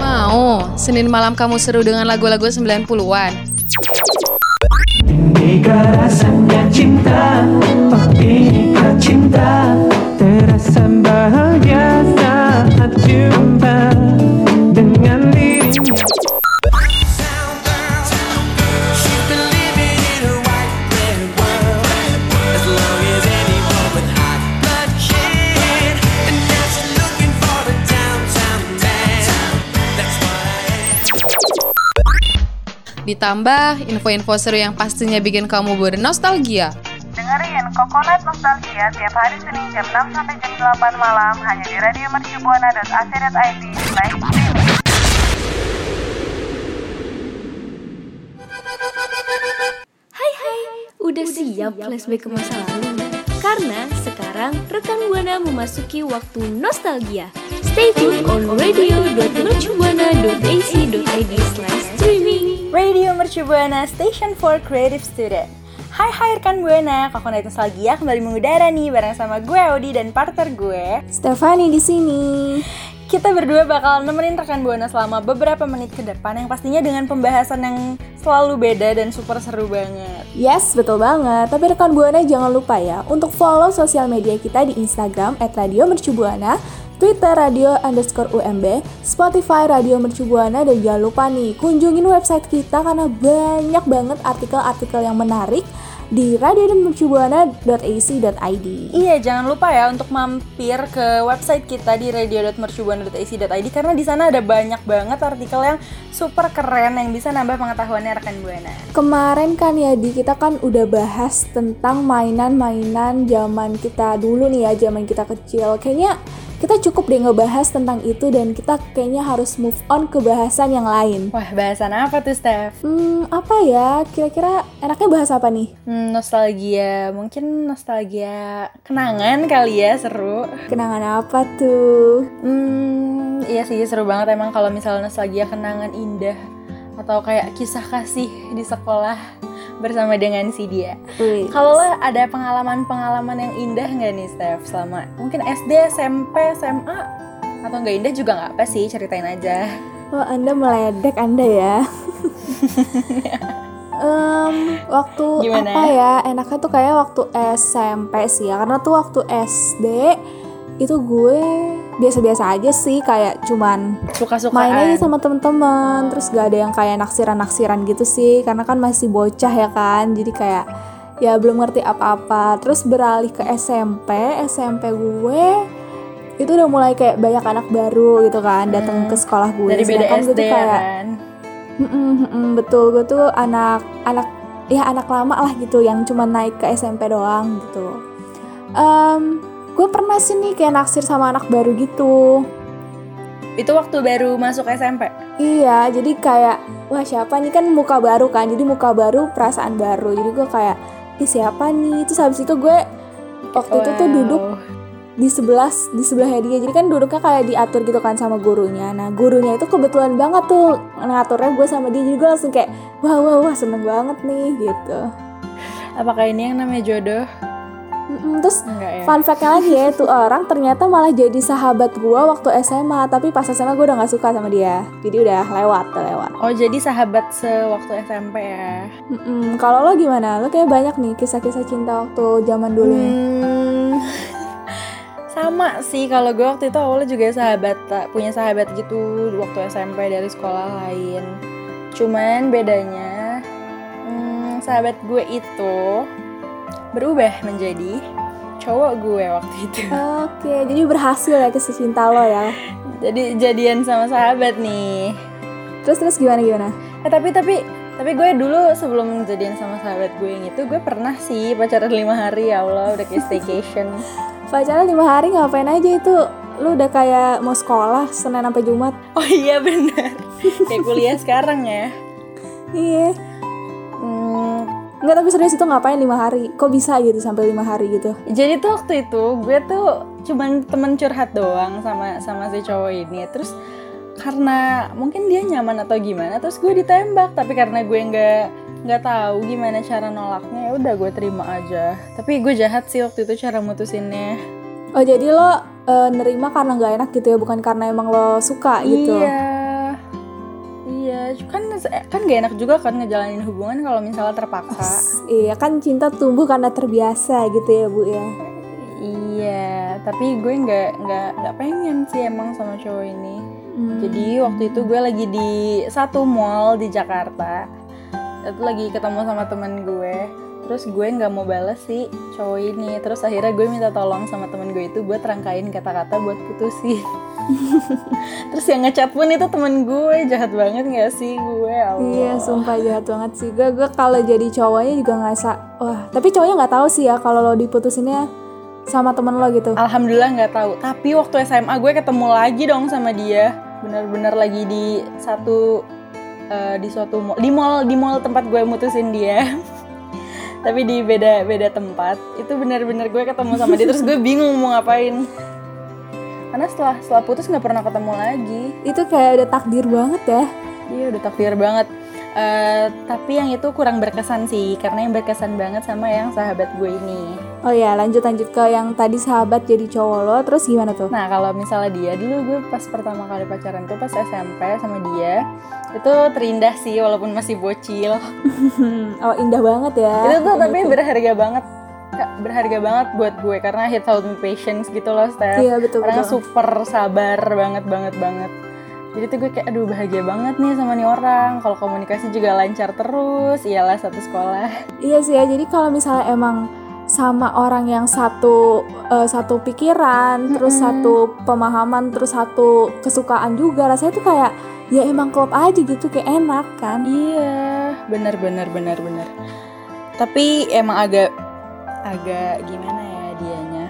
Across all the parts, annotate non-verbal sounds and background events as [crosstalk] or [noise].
Mau, Senin malam kamu seru dengan lagu-lagu 90-an. Inikah rasanya cinta Oh inikah cinta Terasa bahagia Ditambah info-info seru yang pastinya bikin kamu bernostalgia. Dengerin Coconut Nostalgia tiap hari Senin jam 6 sampai jam 8 malam hanya di radio mercubuana.ac.id live streaming. Hai hai, udah siap flashback ke masa lalu? Karena sekarang rekan Buana memasuki waktu nostalgia. Stay tune on radio.mercubuana.ac.id slash streaming. Radio Mercu Buana Station for Creative Student. Hai hai rekan Buana, Coconut Nostalgia kembali mengudara nih bareng sama gue Audi dan partner gue. Stefani di sini. Kita berdua bakal nemenin rekan Buana selama beberapa menit ke depan yang pastinya dengan pembahasan yang selalu beda dan super seru banget. Yes, betul banget. Tapi rekan Buana jangan lupa ya untuk follow sosial media kita di Instagram @radiomercubuana, Twitter radio underscore UMB, Spotify Radio Mercubuana, dan jangan lupa nih kunjungin website kita karena banyak banget artikel-artikel yang menarik di radio.mercubuana.ac.id. Iya, jangan lupa ya untuk mampir ke website kita di radio.mercubuana.ac.id karena di sana ada banyak banget artikel yang super keren yang bisa nambah pengetahuannya rekan Buana. Kemarin kan ya di kita kan udah bahas tentang mainan-mainan zaman kita dulu nih ya, zaman kita kecil. Kayaknya kita cukup deh ngebahas tentang itu dan kita kayaknya harus move on ke bahasan yang lain. Wah, bahasan apa tuh, Steph? Hmm, apa ya? Kira-kira enaknya bahas apa nih? Hmm, nostalgia, mungkin nostalgia kenangan kali ya, seru. Kenangan apa tuh? Hmm, iya sih seru banget emang kalau misalnya nostalgia kenangan indah atau kayak kisah kasih di sekolah bersama dengan si dia. Kalau lo ada pengalaman-pengalaman yang indah nggak nih, Steph? Selama mungkin SD, SMP, SMA atau nggak indah juga nggak apa sih, ceritain aja. Oh, Anda meledek Anda ya. [laughs] Em, waktu Gimana? apa ya? Enaknya tuh kayak waktu SMP sih ya. Karena tuh waktu SD itu gue biasa-biasa aja sih kayak cuman Suka-sukaan. main aja sama temen-temen terus gak ada yang kayak naksiran-naksiran gitu sih karena kan masih bocah ya kan jadi kayak ya belum ngerti apa-apa. Terus beralih ke SMP SMP gue itu udah mulai kayak banyak anak baru gitu kan datang ke sekolah gue. Dari beda Sedangkan gue SD tuh ya kayak kan. Betul. Gue tuh anak anak ya anak lama lah gitu yang cuma naik ke SMP doang gitu. Em, gue pernah sih nih kayak naksir sama anak baru gitu Itu waktu baru masuk SMP. Iya, jadi kayak wah siapa nih kan muka baru kan, jadi muka baru perasaan baru. Jadi gue kayak ih siapa nih? Terus habis itu gue waktu itu tuh Wow. duduk di sebelah di sebelahnya dia. Jadi kan duduknya kayak diatur gitu kan sama gurunya. Nah gurunya itu kebetulan banget tuh ngaturnya gue sama dia. Jadi gue langsung kayak wah wah wah seneng banget nih gitu. Apakah ini yang namanya jodoh? Mm-mm, terus Enggak ya. fun fact-nya lagi ya, tuh orang ternyata malah jadi sahabat gue waktu SMA. Tapi pas SMA gue udah gak suka sama dia. Jadi udah lewat, udah lewat. Oh, jadi sahabat sewaktu SMP ya. Mm-mm, Kalau lo gimana? Lo kayak banyak nih kisah-kisah cinta waktu zaman dulu. nih. Hmm, [laughs] sama sih kalau gue waktu itu awalnya juga sahabat punya sahabat gitu waktu SMP dari sekolah lain. Cuman bedanya hmm, sahabat gue itu berubah menjadi cowok gue waktu itu. Oke, jadi berhasil ya kisah cinta lo ya. Jadi jadian sama sahabat nih. Terus terus gimana gimana? Eh tapi tapi tapi gue dulu sebelum jadian sama sahabat gue yang itu gue pernah sih pacaran lima hari ya Allah udah kayak staycation. [laughs] Pacaran lima hari ngapain aja itu? Lo udah kayak mau sekolah Senin sampai Jumat. Oh iya benar. kayak kuliah sekarang ya. Iya. Hmm, Enggak tapi serius itu ngapain lima hari? Kok bisa gitu sampai lima hari gitu? Jadi tuh waktu itu gue tuh cuman temen curhat doang sama sama si cowok ini. Terus karena mungkin dia nyaman atau gimana, terus gue ditembak. Tapi karena gue nggak nggak tahu gimana cara nolaknya, ya udah gue terima aja. Tapi gue jahat sih waktu itu cara mutusinnya. Oh jadi lo eh, nerima karena nggak enak gitu ya, bukan karena emang lo suka gitu. Iya. Kan kan gak enak juga kan ngejalanin hubungan kalau misalnya terpaksa. Iya kan cinta tumbuh karena terbiasa gitu ya bu ya. Iya, tapi gue nggak nggak nggak pengen sih emang sama cowok ini. Hmm. Jadi waktu itu gue lagi di satu mall di Jakarta. Itu lagi ketemu sama temen gue. Terus gue nggak mau bales sih cowok ini. Terus akhirnya gue minta tolong sama temen gue itu buat rangkain kata-kata buat putusin. [laughs] [laughs] Terus yang ngechat pun itu temen gue jahat banget nggak sih gue? ya Allah. Iya sumpah jahat banget sih gue gue kalau jadi cowoknya juga ngerasa wah tapi cowoknya nggak tahu sih ya kalau lo diputusinnya sama temen lo gitu. Alhamdulillah nggak tahu. Tapi waktu SMA gue ketemu lagi dong sama dia. Bener-bener lagi di satu eh, di suatu mall, di mall di mall tempat gue mutusin dia. [laughs] Tapi di beda beda tempat. Itu bener-bener gue ketemu sama dia terus gue bingung mau ngapain. Karena setelah setelah putus nggak pernah ketemu lagi. Itu kayak udah takdir banget ya. Iya udah takdir banget. Eh, tapi yang itu kurang berkesan sih karena yang berkesan banget sama yang sahabat gue ini. Oh ya lanjut lanjut ke yang tadi sahabat jadi cowok lo terus gimana tuh? Nah kalau misalnya dia dulu gue pas pertama kali pacaran tuh pas SMP sama dia itu terindah sih walaupun masih bocil. [laughs] oh indah banget ya. itu tuh tapi berharga banget berharga banget buat gue karena he taught me patience gitu loh Steph. Iya betul Karena betul. super sabar banget banget banget. Jadi tuh gue kayak aduh bahagia banget nih sama nih orang. Kalau komunikasi juga lancar terus, iyalah satu sekolah. Iya sih ya jadi kalau misalnya emang sama orang yang satu eh, satu pikiran, terus satu pemahaman, terus satu kesukaan juga rasanya tuh kayak ya emang klop aja gitu kayak enak kan. Iya, benar benar benar benar. Tapi emang agak agak gimana ya dianya?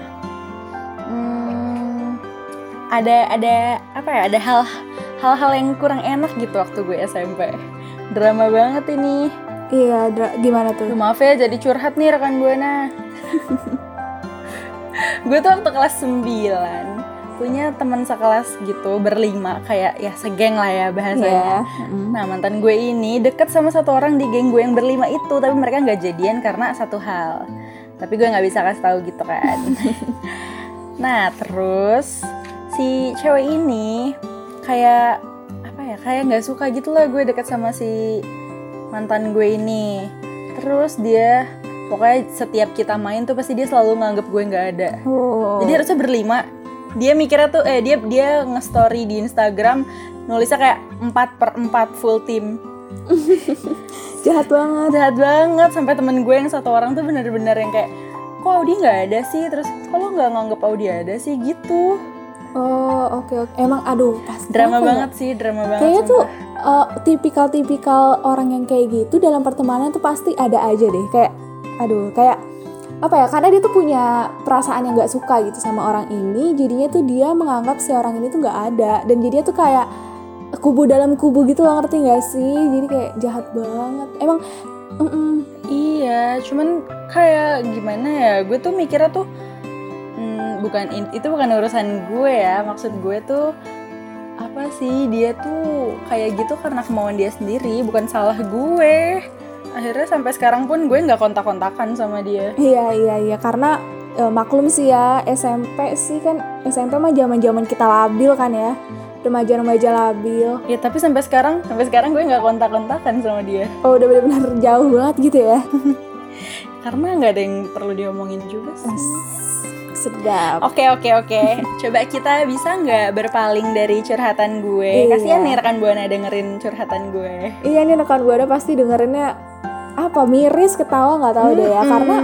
Hmm, ada ada apa ya? Ada hal hal-hal yang kurang enak gitu waktu gue SMP. Drama banget ini. Iya, gimana tuh? Maaf ya jadi curhat nih rekan Buana. [laughs] gue tuh waktu kelas 9 punya teman sekelas gitu berlima kayak ya segeng lah ya bahasanya. Iya. mm. Nah mantan gue ini deket sama satu orang di geng gue yang berlima itu tapi mereka nggak jadian karena satu hal. Tapi gue nggak bisa kasih tahu gitu kan. [laughs] nah terus si cewek ini kayak apa ya kayak nggak suka gitu lah gue deket sama si mantan gue ini. Terus dia pokoknya setiap kita main tuh pasti dia selalu nganggap gue nggak ada. Oh. Jadi harusnya berlima. Dia mikirnya tuh eh dia dia nge-story di Instagram nulisnya kayak 4 per 4 full team. [laughs] jahat banget. Jahat banget sampai temen gue yang satu orang tuh bener-bener yang kayak kok Audi nggak ada sih terus kalau nggak nganggep Audi ada sih gitu Oh, oke oke. Emang aduh, pasti drama ya? banget sih drama banget Kayaknya tuh eh, tipikal-tipikal orang yang kayak gitu dalam pertemanan tuh pasti ada aja deh. Kayak aduh, kayak apa ya? Karena dia tuh punya perasaan yang nggak suka gitu sama orang ini, jadinya tuh dia menganggap si orang ini tuh nggak ada dan jadinya tuh kayak kubu dalam kubu gitu loh ngerti nggak sih? Jadi kayak jahat banget. Emang mm-mm. Iya, cuman kayak gimana ya? Gue tuh mikirnya tuh hmm, bukan itu bukan urusan gue ya. Maksud gue tuh apa sih dia tuh kayak gitu karena kemauan dia sendiri, bukan salah gue. Akhirnya sampai sekarang pun gue nggak kontak-kontakan sama dia. Iya iya iya karena eh, maklum sih ya SMP sih kan SMP mah zaman-zaman kita labil kan ya. Remaja-remaja labil. Ya tapi sampai sekarang, sampai sekarang gue nggak kontak-kontakan sama dia. Oh udah benar-benar jauh banget gitu ya. [laughs] Karena nggak ada yang perlu diomongin juga sih. Sedap. Oke oke oke. Coba kita bisa nggak berpaling dari curhatan gue? Iya. Kasihan nih rekan buana dengerin curhatan gue. Iya nih rekan gue ada pasti dengerinnya apa miris ketawa nggak tahu deh ya karena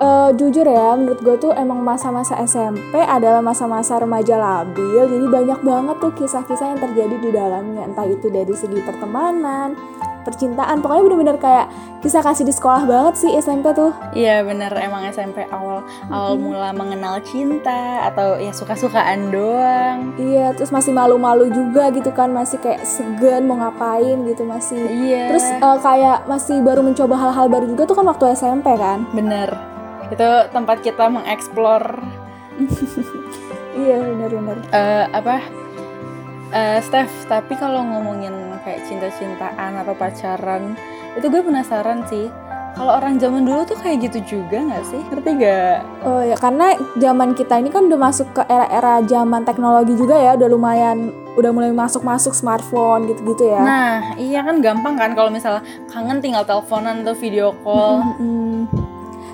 eh, jujur ya menurut gue tuh emang masa-masa SMP adalah masa-masa remaja labil. Jadi banyak banget tuh kisah-kisah yang terjadi di dalamnya. Entah itu dari segi pertemanan percintaan. Pokoknya bener-bener kayak kisah kasih di sekolah banget sih SMP tuh. Iya bener. Emang SMP awal awal mula mengenal cinta atau ya suka-sukaan doang. iya terus masih malu-malu juga gitu kan. Masih kayak segan mau ngapain gitu masih. Iya. terus eh, kayak masih baru mencoba hal-hal baru juga tuh kan waktu SMP kan? Bener itu tempat kita mengeksplor [laughs] iya bener-bener eh, apa eh Steph tapi kalau ngomongin kayak cinta-cintaan atau pacaran itu gue penasaran sih kalau orang zaman dulu tuh kayak gitu juga nggak sih? Ngerti gak? Oh ya, karena zaman kita ini kan udah masuk ke era-era zaman teknologi juga ya, udah lumayan, udah mulai masuk-masuk smartphone gitu-gitu ya. Nah, iya kan gampang kan kalau misalnya kangen tinggal teleponan atau video call. Mm-mm.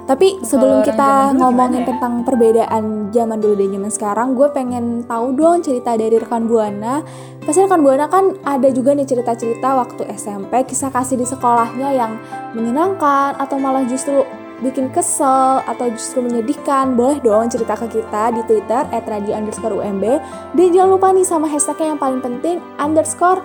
Tapi sebelum kita ngomongin gimana ya? tentang perbedaan zaman dulu dan zaman sekarang, gue pengen tahu dong cerita dari rekan Buana. Pasti rekan Buana kan ada juga nih cerita-cerita waktu SMP, kisah kasih di sekolahnya yang menyenangkan atau malah justru bikin kesel atau justru menyedihkan. Boleh dong cerita ke kita di Twitter @radio underscore UMB. Dan jangan lupa nih sama hashtagnya yang paling penting underscore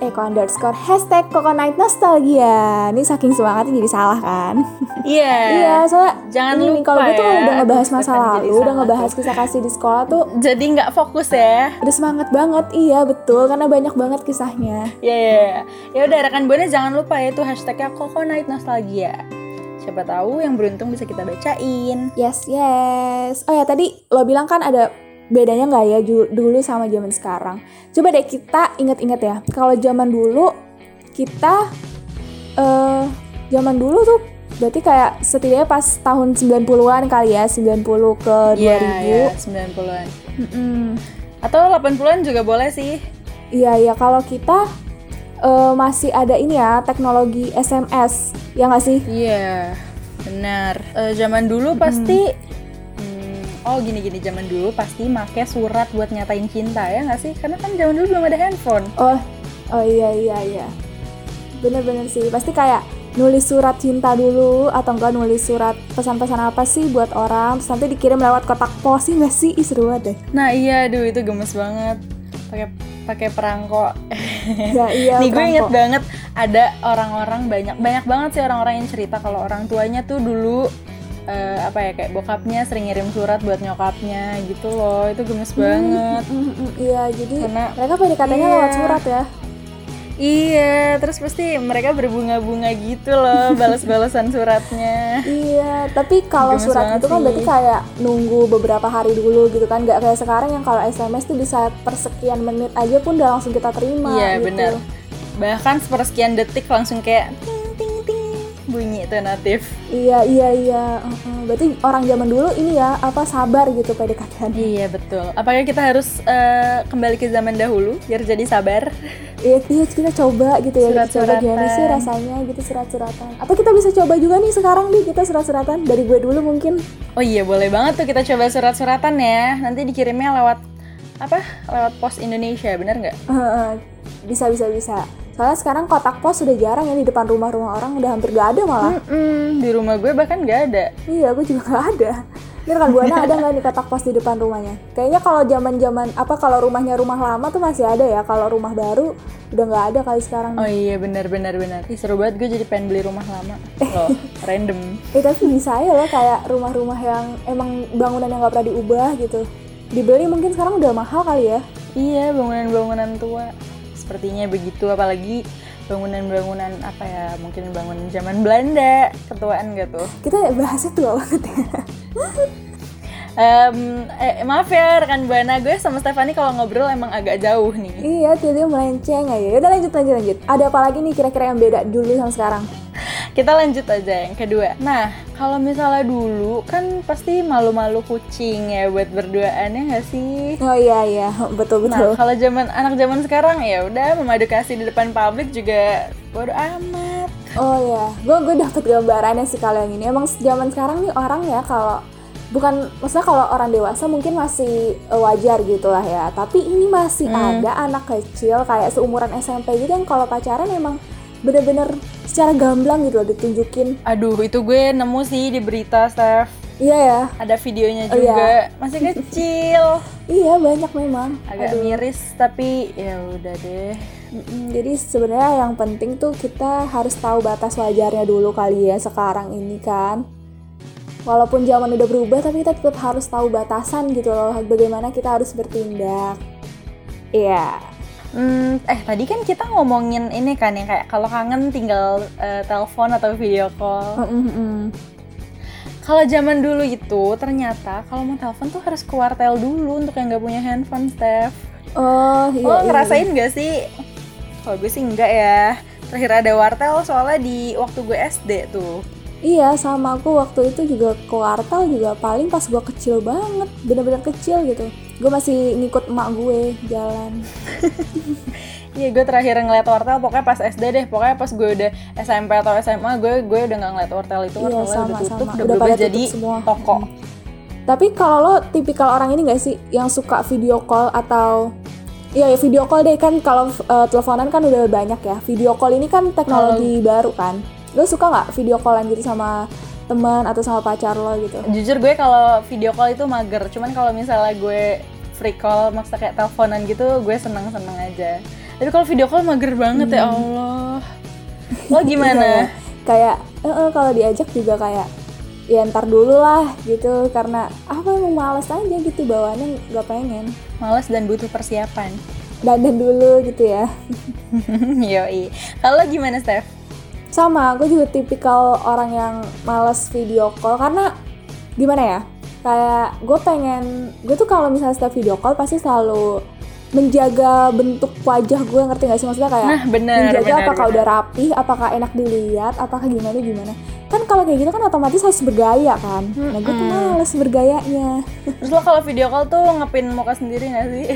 Eko underscore hashtag Coconut Nostalgia Ini saking semangatnya jadi salah kan Iya. [laughs] Iya soalnya Jangan ini lupa kalau gue tuh ya. udah ngebahas masa lalu, udah ngebahas tuh. kisah kasih di sekolah tuh Jadi nggak fokus ya. udah semangat banget. Iya betul, karena banyak banget kisahnya. Iya, iya, iya. Ya udah rekan Buana jangan lupa ya itu hashtagnya Coconut Nostalgia. Siapa tahu yang beruntung bisa kita bacain. Yes yes. Oh ya tadi lo bilang kan ada bedanya nggak ya dulu sama zaman sekarang. Coba deh kita inget-inget ya. Kalau zaman dulu kita eh zaman dulu tuh berarti kayak setidaknya pas tahun 90-an kali ya, 90 ke 2000. Iya, iya, 90-an. Mm-mm. Atau 80-an juga boleh sih. Iya iya kalau kita eh, masih ada ini ya teknologi SMS ya nggak sih? Iya, benar. Eh, zaman dulu pasti hmm, oh gini-gini zaman dulu pasti make surat buat nyatain cinta ya nggak sih? Karena kan zaman dulu belum ada handphone. Oh oh iya iya iya bener-bener sih pasti kayak nulis surat cinta dulu atau enggak nulis surat pesan-pesan apa sih buat orang terus nanti dikirim lewat kotak pos sih nggak sih Ih, seru banget deh Nah iya, aduh itu gemes banget. Pakai pakai perangko. ya iya [laughs] Nih gue inget banget ada orang-orang banyak banyak banget sih orang-orang yang cerita kalau orang tuanya tuh dulu eh, apa ya kayak bokapnya sering ngirim surat buat nyokapnya gitu loh itu gemes banget Mm, mm, mm, iya jadi Karena- mereka PDKT-nya Iya. lewat surat ya iya terus pasti mereka berbunga-bunga gitu loh [laughs] balas-balasan suratnya Iya, tapi kalau Gemes surat itu kan sih. berarti kayak nunggu beberapa hari dulu gitu kan, nggak kayak sekarang yang kalau SMS tuh bisa persekian menit aja pun udah langsung kita terima. iya gitu. benar bahkan sepersekian detik langsung kayak bunyi itu notif Iya, iya, iya. uh-uh. Berarti orang zaman dulu ini ya apa sabar gitu PDKT. iya betul apakah kita harus eh, kembali ke zaman dahulu biar jadi sabar Iya, iya kita coba gitu ya. Kita coba gimana sih rasanya gitu surat-suratan. Atau kita bisa coba juga nih sekarang nih kita surat-suratan dari gue dulu mungkin. Oh iya boleh banget tuh kita coba surat-suratan ya. Nanti dikirimnya lewat apa? Lewat pos Indonesia, bener nggak? Uh, bisa, bisa, bisa. Soalnya sekarang kotak pos sudah jarang ya di depan rumah-rumah orang udah hampir gak ada malah. Mm-mm, di rumah gue bahkan nggak ada. Iya, gue juga nggak ada. Ini rekan buana ada nggak di kotak pos di depan rumahnya? Kayaknya kalau zaman zaman apa kalau rumahnya rumah lama tuh masih ada ya. Kalau rumah baru udah nggak ada kali sekarang. Oh iya bener bener. Ih, seru banget gue jadi pengen beli rumah lama. Loh, [laughs] random. Eh tapi bisa ya loh kayak rumah-rumah yang emang bangunan yang nggak pernah diubah gitu. Dibeli mungkin sekarang udah mahal kali ya. Iya bangunan-bangunan tua. Sepertinya begitu apalagi bangunan-bangunan apa ya mungkin bangunan zaman Belanda ketuaan gak tuh Kita bahasnya tua banget ya. Em, eh, maaf ya rekan buana gue sama Stefani kalau ngobrol emang agak jauh nih iya, tiba-tiba melenceng aja. Udah lanjut lanjut lanjut. Ada apa lagi nih kira-kira yang beda dulu sama sekarang? Kita lanjut aja yang kedua. Nah, kalau misalnya dulu kan pasti malu-malu kucing ya buat berduaan ya nggak sih? Oh iya iya, betul Nah, betul. kalau zaman anak zaman sekarang ya udah memadu kasih di depan publik juga bodo amat. Oh ya, gue gue dapet gambarannya sih kalau yang ini. Emang zaman sekarang nih orang ya kalau bukan maksudnya kalau orang dewasa mungkin masih eh, wajar gitu lah ya. Tapi ini masih ada anak kecil kayak seumuran SMP gitu yang kalau pacaran emang bener-bener secara gamblang gitu loh ditunjukin. Aduh, itu gue nemu sih di berita, Steph. Iya ya, Ada videonya Oh, juga. iya. Masih kecil. [laughs] iya banyak memang. Agak Aduh. miris tapi ya udah deh. Mm-mm, Jadi sebenarnya yang penting tuh kita harus tahu batas wajarnya dulu kali ya sekarang ini kan. Walaupun zaman udah berubah tapi kita tetap harus tahu batasan gitu loh bagaimana kita harus bertindak. Iya. Hmm, eh tadi kan kita ngomongin ini kan yang kayak kalau kangen tinggal eh, telepon atau video call. Mm-mm-mm. Kalau zaman dulu itu ternyata kalau mau telepon tuh harus ke wartel dulu untuk yang nggak punya handphone, Steph. Oh iya. Lo iya. ngerasain nggak sih? Kalau gue sih enggak ya. terakhir ada wartel soalnya di waktu gue SD tuh. Iya sama aku waktu itu juga ke wartel juga paling pas gue kecil banget bener-bener kecil gitu gue masih ngikut emak gue jalan [laughs] Iya gue terakhir ngeliat wartel pokoknya pas SD deh pokoknya pas gue udah SMP atau SMA gue gue udah nggak ngeliat wartel itu Iya, sama, udah tutup sama. udah Udah pada jadi semua. toko. tapi kalau lo tipikal orang ini gak sih yang suka video call atau Iya ya video call deh kan kalau eh, teleponan kan udah banyak ya video call ini kan teknologi baru kan lo suka nggak video callan gitu sama teman atau sama pacar lo gitu Jujur gue kalau video call itu mager cuman kalau misalnya gue free call maksudnya kayak teleponan gitu gue seneng seneng aja. Tapi kalau video call mager banget ya Hmm. Allah. Lo gimana? Iya, kayak eh, eh, kalau diajak juga kayak ya ntar dulu lah gitu karena apa emang males aja gitu bawaannya nggak pengen Males dan butuh persiapan. dandan dulu gitu ya [laughs] Yoi. Kalau gimana Steph? Sama gue juga tipikal orang yang males video call karena gimana ya? Kayak gue pengen gue tuh kalau misalnya setiap video call pasti selalu menjaga bentuk wajah gue ngerti gak sih? Maksudnya kayak Nah, benar, menjaga benar, apakah benar. udah rapi apakah enak dilihat apakah gimana gimana. Kan kalau kayak gitu kan otomatis harus bergaya kan? Nah gue tuh males bergayanya. Terus lo kalau video call tuh ngepin muka sendiri gak sih?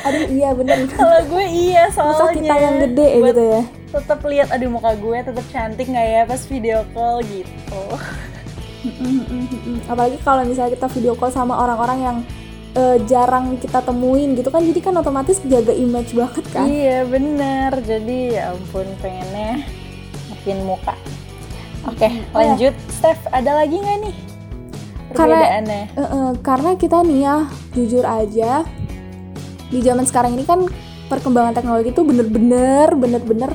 aduh iya bener. [laughs] Kalau gue iya soalnya. masa kita yang gede ya Buat gitu ya Tetep lihat aduh muka gue tetep cantik nggak ya pas video call gitu. Apalagi kalau misalnya kita video call sama orang-orang yang eh, jarang kita temuin gitu kan jadi kan otomatis jaga image banget kan Iya bener, jadi ya ampun pengennya makin muka. Oke, lanjut. Steph, ada lagi nggak nih Karena-? Eh, eh, karena kita nih ya jujur aja di zaman sekarang ini kan perkembangan teknologi itu bener-bener bener-bener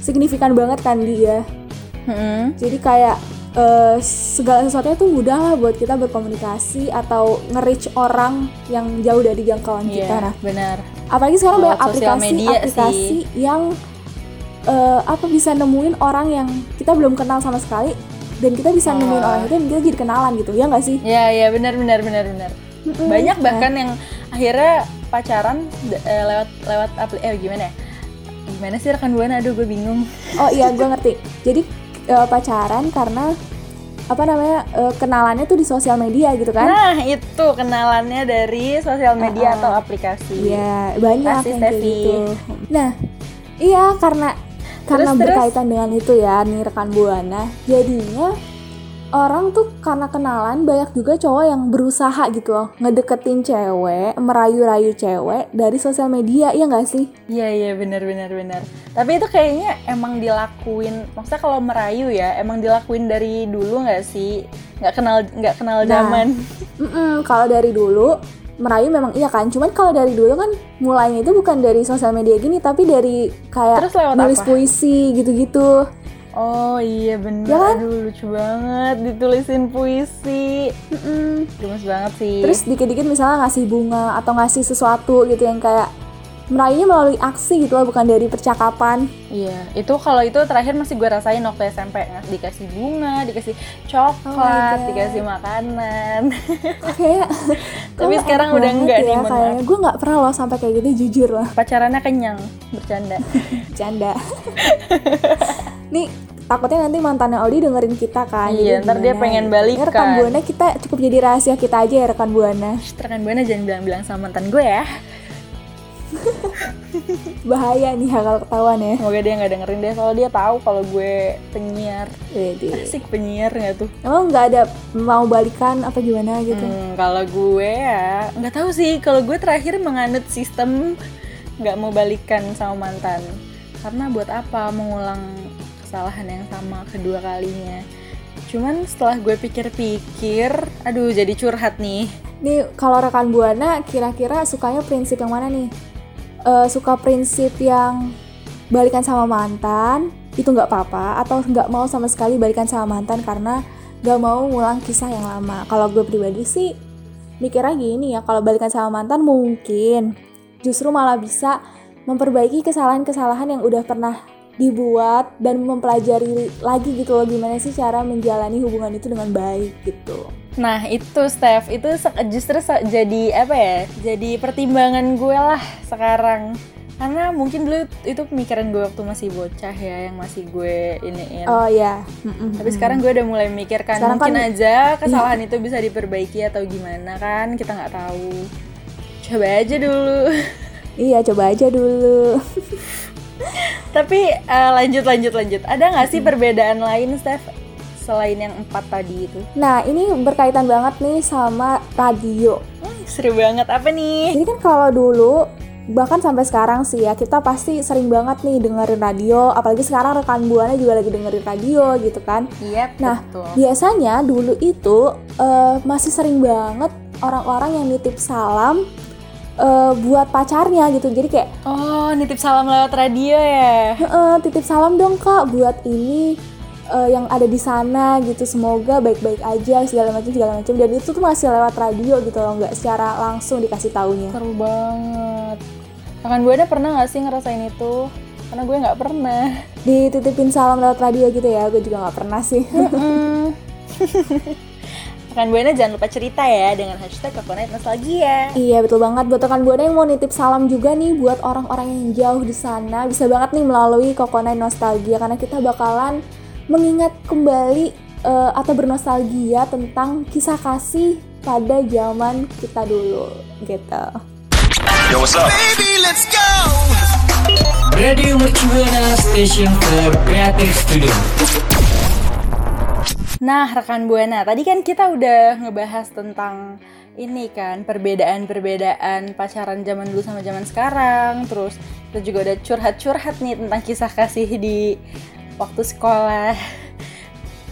signifikan banget kan dia Hmm. jadi kayak eh, segala sesuatunya tuh mudah lah buat kita berkomunikasi atau nge-reach orang yang jauh dari jangkauan kita Iya, nah benar. apalagi sekarang banyak sosial aplikasi media aplikasi yang eh, apa bisa nemuin orang yang kita belum kenal sama sekali dan kita bisa nemuin Oh. orang itu dan kita jadi kenalan gitu ya nggak sih Iya, iya benar benar benar benar. Banyak bahkan yang akhirnya pacaran eh, lewat lewat apli eh gimana ya? Gimana sih rekan buana? Aduh, gue bingung. oh iya gue ngerti jadi eh, pacaran karena apa namanya eh, kenalannya tuh di sosial media gitu kan Nah, itu kenalannya dari sosial media atau aplikasi. Iya, banyak Pasti, yang kayak gitu. Nah, iya karena karena Terus, terus? berkaitan dengan itu ya nih rekan buana. Jadinya orang tuh karena kenalan banyak juga cowok yang berusaha gitu loh ngedeketin cewek, merayu-rayu cewek dari sosial media, ya nggak sih? Iya iya benar benar benar. Tapi itu kayaknya emang dilakuin. Maksudnya kalau merayu ya emang dilakuin dari dulu nggak sih? Nggak kenal nggak kenal Nah, zaman. Mm-mm, kalau dari dulu merayu memang iya kan, cuman kalau dari dulu kan mulainya itu bukan dari sosial media gini, tapi dari kayak Terus lewat nulis apa? puisi gitu-gitu. Oh iya benar. Ya kan? Aduh lucu banget ditulisin puisi. Mm-mm. Gemes banget sih. Terus dikit-dikit misalnya ngasih bunga atau ngasih sesuatu gitu yang kayak merayunya melalui aksi gitu loh, bukan dari percakapan. Iya, itu kalau itu terakhir masih gue rasain waktu SMP dikasih bunga, dikasih coklat, God. dikasih makanan. [laughs] Kayak [laughs] Tapi sekarang udah enggak nih, ya, mohon kayaknya gue nggak pernah loh sampai kayak gitu jujur lah Pacarannya kenyang, bercanda. [laughs] canda nih takutnya nanti mantannya Odi dengerin kita kan Iya, jadi ntar dia pengen balikan. Ya, rekan buana kita cukup jadi rahasia kita aja ya rekan buana Shh, rekan buana jangan bilang-bilang sama mantan gue ya. [laughs] bahaya nih kalau ketahuan ya Semoga dia nggak dengerin deh, soalnya dia tahu kalau gue penyiar. Wede. Asik penyiar nggak tuh? emang nggak ada mau balikan apa gimana gitu Hmm, kalau gue ya nggak tahu sih. Kalau gue terakhir menganut sistem nggak mau balikan sama mantan. Karena buat apa mengulang kesalahan yang sama kedua kalinya? Cuman setelah gue pikir-pikir, aduh jadi curhat nih. Nih kalau rekan buana kira-kira sukanya prinsip yang mana nih? Eh, suka prinsip yang balikan sama mantan itu nggak apa-apa atau nggak mau sama sekali balikan sama mantan karena nggak mau ngulang kisah yang lama. Kalau gue pribadi sih mikirnya gini ya kalau balikan sama mantan mungkin justru malah bisa memperbaiki kesalahan-kesalahan yang udah pernah dibuat dan mempelajari lagi gitu loh gimana sih cara menjalani hubungan itu dengan baik gitu. Nah itu Steph, itu justru jadi apa ya? Jadi pertimbangan gue lah sekarang. karena mungkin dulu itu pemikiran gue waktu masih bocah ya yang masih gue iniin Oh ya. Mm-mm. tapi sekarang gue udah mulai memikirkan Sekarang mungkin kan- aja kesalahan itu bisa diperbaiki atau gimana kan kita nggak tahu coba aja dulu Iya, coba aja dulu. [laughs] tapi eh, lanjut lanjut lanjut. Ada nggak sih perbedaan lain Steph selain yang empat tadi itu? Nah, ini berkaitan banget nih sama radio. Hmm, seru banget. Apa nih? Jadi kan kalau dulu bahkan sampai sekarang sih ya kita pasti sering banget nih dengerin radio. Apalagi sekarang rekan buana juga lagi dengerin radio gitu kan. Iya Nah, betul. biasanya dulu itu eh, masih sering banget orang-orang yang nitip salam eh, buat pacarnya gitu. Jadi kayak oh nitip salam lewat radio ya? "Heeh, titip salam dong kak buat ini eh, yang ada di sana gitu. Semoga baik-baik aja segala macam segala macam. Dan itu tuh masih lewat radio gitu loh nggak secara langsung dikasih taunya. Seru banget. Rekan Buana pernah gak sih ngerasain itu? Karena gue nggak pernah. dititipin salam lewat radio gitu ya gue juga nggak pernah sih [laughs] Rekan Buana jangan lupa cerita ya dengan hashtag Kokonait Nostalgia. Iya betul banget buat rekan buana yang mau nitip salam juga nih buat orang-orang yang jauh di sana bisa banget nih melalui Kokonai Nostalgia karena kita bakalan mengingat kembali eh, atau bernostalgia tentang kisah kasih pada zaman kita dulu gitu. Yo, what's up? Radio Mercubuana Station for Creative Studio. Nah, rekan Buana, tadi kan kita udah ngebahas tentang ini kan perbedaan-perbedaan pacaran zaman dulu sama zaman sekarang. Terus kita juga udah curhat-curhat nih tentang kisah kasih di waktu sekolah.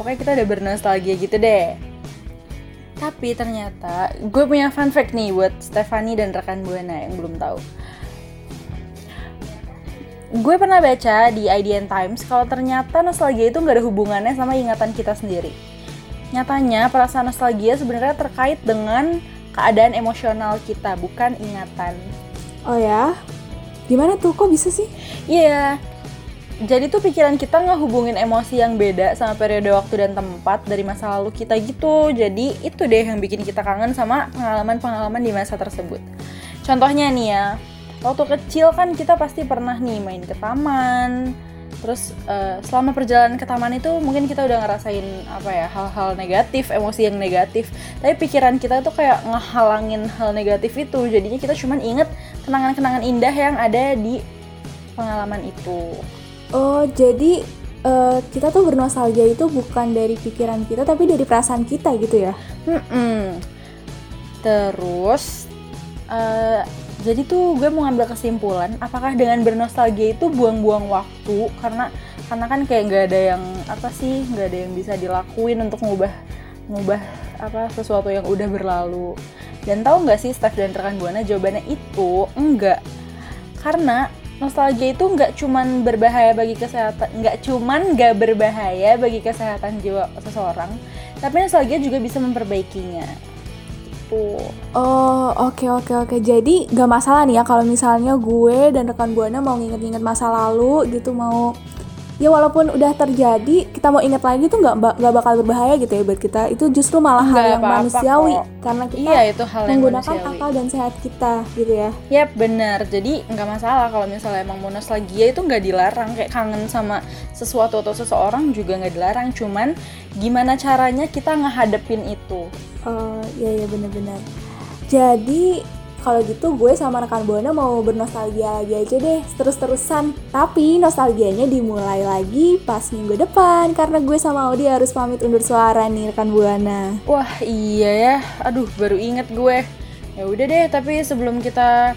Pokoknya kita udah bernostalgia gitu deh. Tapi ternyata gue punya fun fact nih buat Stefani dan rekan Buana yang belum tahu. Gue pernah baca di IDN Times kalau ternyata nostalgia itu nggak ada hubungannya sama ingatan kita sendiri. Nyatanya perasaan nostalgia sebenarnya terkait dengan keadaan emosional kita, bukan ingatan. Oh ya? Gimana tuh kok bisa sih? Iya. Jadi tuh pikiran kita ngehubungin emosi yang beda sama periode waktu dan tempat dari masa lalu kita gitu. Jadi itu deh yang bikin kita kangen sama pengalaman-pengalaman di masa tersebut. Contohnya nih ya, waktu kecil kan kita pasti pernah nih main ke taman. Terus eh, selama perjalanan ke taman itu mungkin kita udah ngerasain apa ya hal-hal negatif, emosi yang negatif. Tapi pikiran kita tuh kayak ngehalangin hal negatif itu. Jadinya kita cuman inget kenangan-kenangan indah yang ada di pengalaman itu. Oh jadi eh, kita tuh bernostalgia itu bukan dari pikiran kita tapi dari perasaan kita gitu ya? Mm-mm. Terus, eh, jadi tuh gue mau ngambil kesimpulan, apakah dengan bernostalgia itu buang-buang waktu? Karena karena kan kayak nggak ada yang apa sih, nggak ada yang bisa dilakuin untuk ngubah ngubah apa sesuatu yang udah berlalu. Dan tahu nggak sih Steph dan rekan buana jawabannya itu enggak. Karena nostalgia itu nggak cuman berbahaya bagi kesehatan, nggak cuman nggak berbahaya bagi kesehatan jiwa seseorang, tapi nostalgia juga bisa memperbaikinya. Gitu. Oh oke oke oke jadi nggak masalah nih ya kalau misalnya gue dan rekan buana mau nginget-nginget masa lalu gitu mau ya walaupun udah terjadi kita mau inget lagi tuh nggak nggak bakal berbahaya gitu ya buat kita itu justru malah hal yang apa-apa manusiawi kok. karena kita Iya itu hal yang menggunakan manusiawi. akal dan sehat kita gitu ya. Yap benar. Jadi nggak masalah kalau misalnya emang mau nostalgia itu nggak dilarang. Kayak kangen sama sesuatu atau seseorang juga nggak dilarang. Cuman gimana caranya kita ngehadepin itu. Oh iya iya bener-bener. Jadi kalau gitu gue sama rekan buana mau bernostalgia lagi aja deh terus-terusan. Tapi nostalgianya dimulai lagi pas minggu depan karena gue sama Audi harus pamit undur suara nih rekan buana. Wah iya ya. Aduh baru inget gue. Ya udah deh. Tapi sebelum kita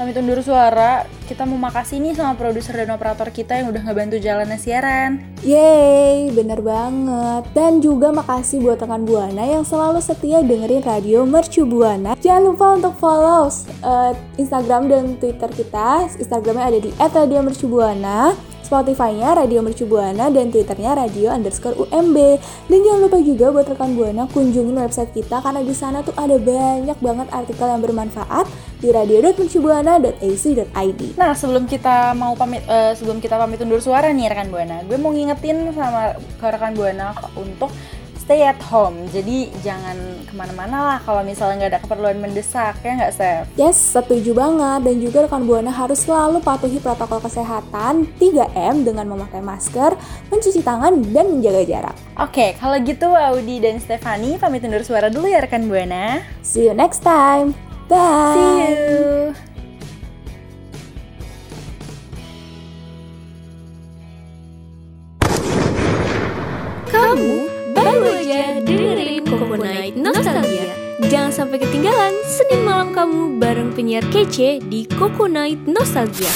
pamit undur suara, kita mau makasih nih sama produser dan operator kita yang udah ngebantu jalannya siaran. Yeay, bener banget. Dan juga makasih buat rekan Buana yang selalu setia dengerin radio Mercu Buana. Jangan lupa untuk follow uh, Instagram dan Twitter kita. Instagramnya ada di @radiomercubuana. Spotify-nya Radio Mercu Buana dan Twitternya Radio underscore UMB. Dan jangan lupa juga buat rekan Buana kunjungin website kita karena di sana tuh ada banyak banget artikel yang bermanfaat di radio.mercubuana.ac.id. Nah, sebelum kita mau pamit eh, sebelum kita pamit undur suara nih rekan Buana, gue mau ngingetin sama rekan Buana untuk stay at home. Jadi jangan ke mana-mana lah kalau misalnya nggak ada keperluan mendesak ya nggak Sef? Yes, setuju banget. Dan juga rekan Buana harus selalu patuhi protokol kesehatan 3M dengan memakai masker, mencuci tangan, dan menjaga jarak. Oke, kalau gitu Audi dan Stefani pamit undur suara dulu ya rekan Buana. See you next time. Bye. See you. Night Nostalgia. Jangan sampai ketinggalan Senin malam kamu bareng penyiar kece di Night Nostalgia.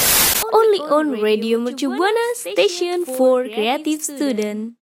Only on Radio Mercu Station for Creative Student.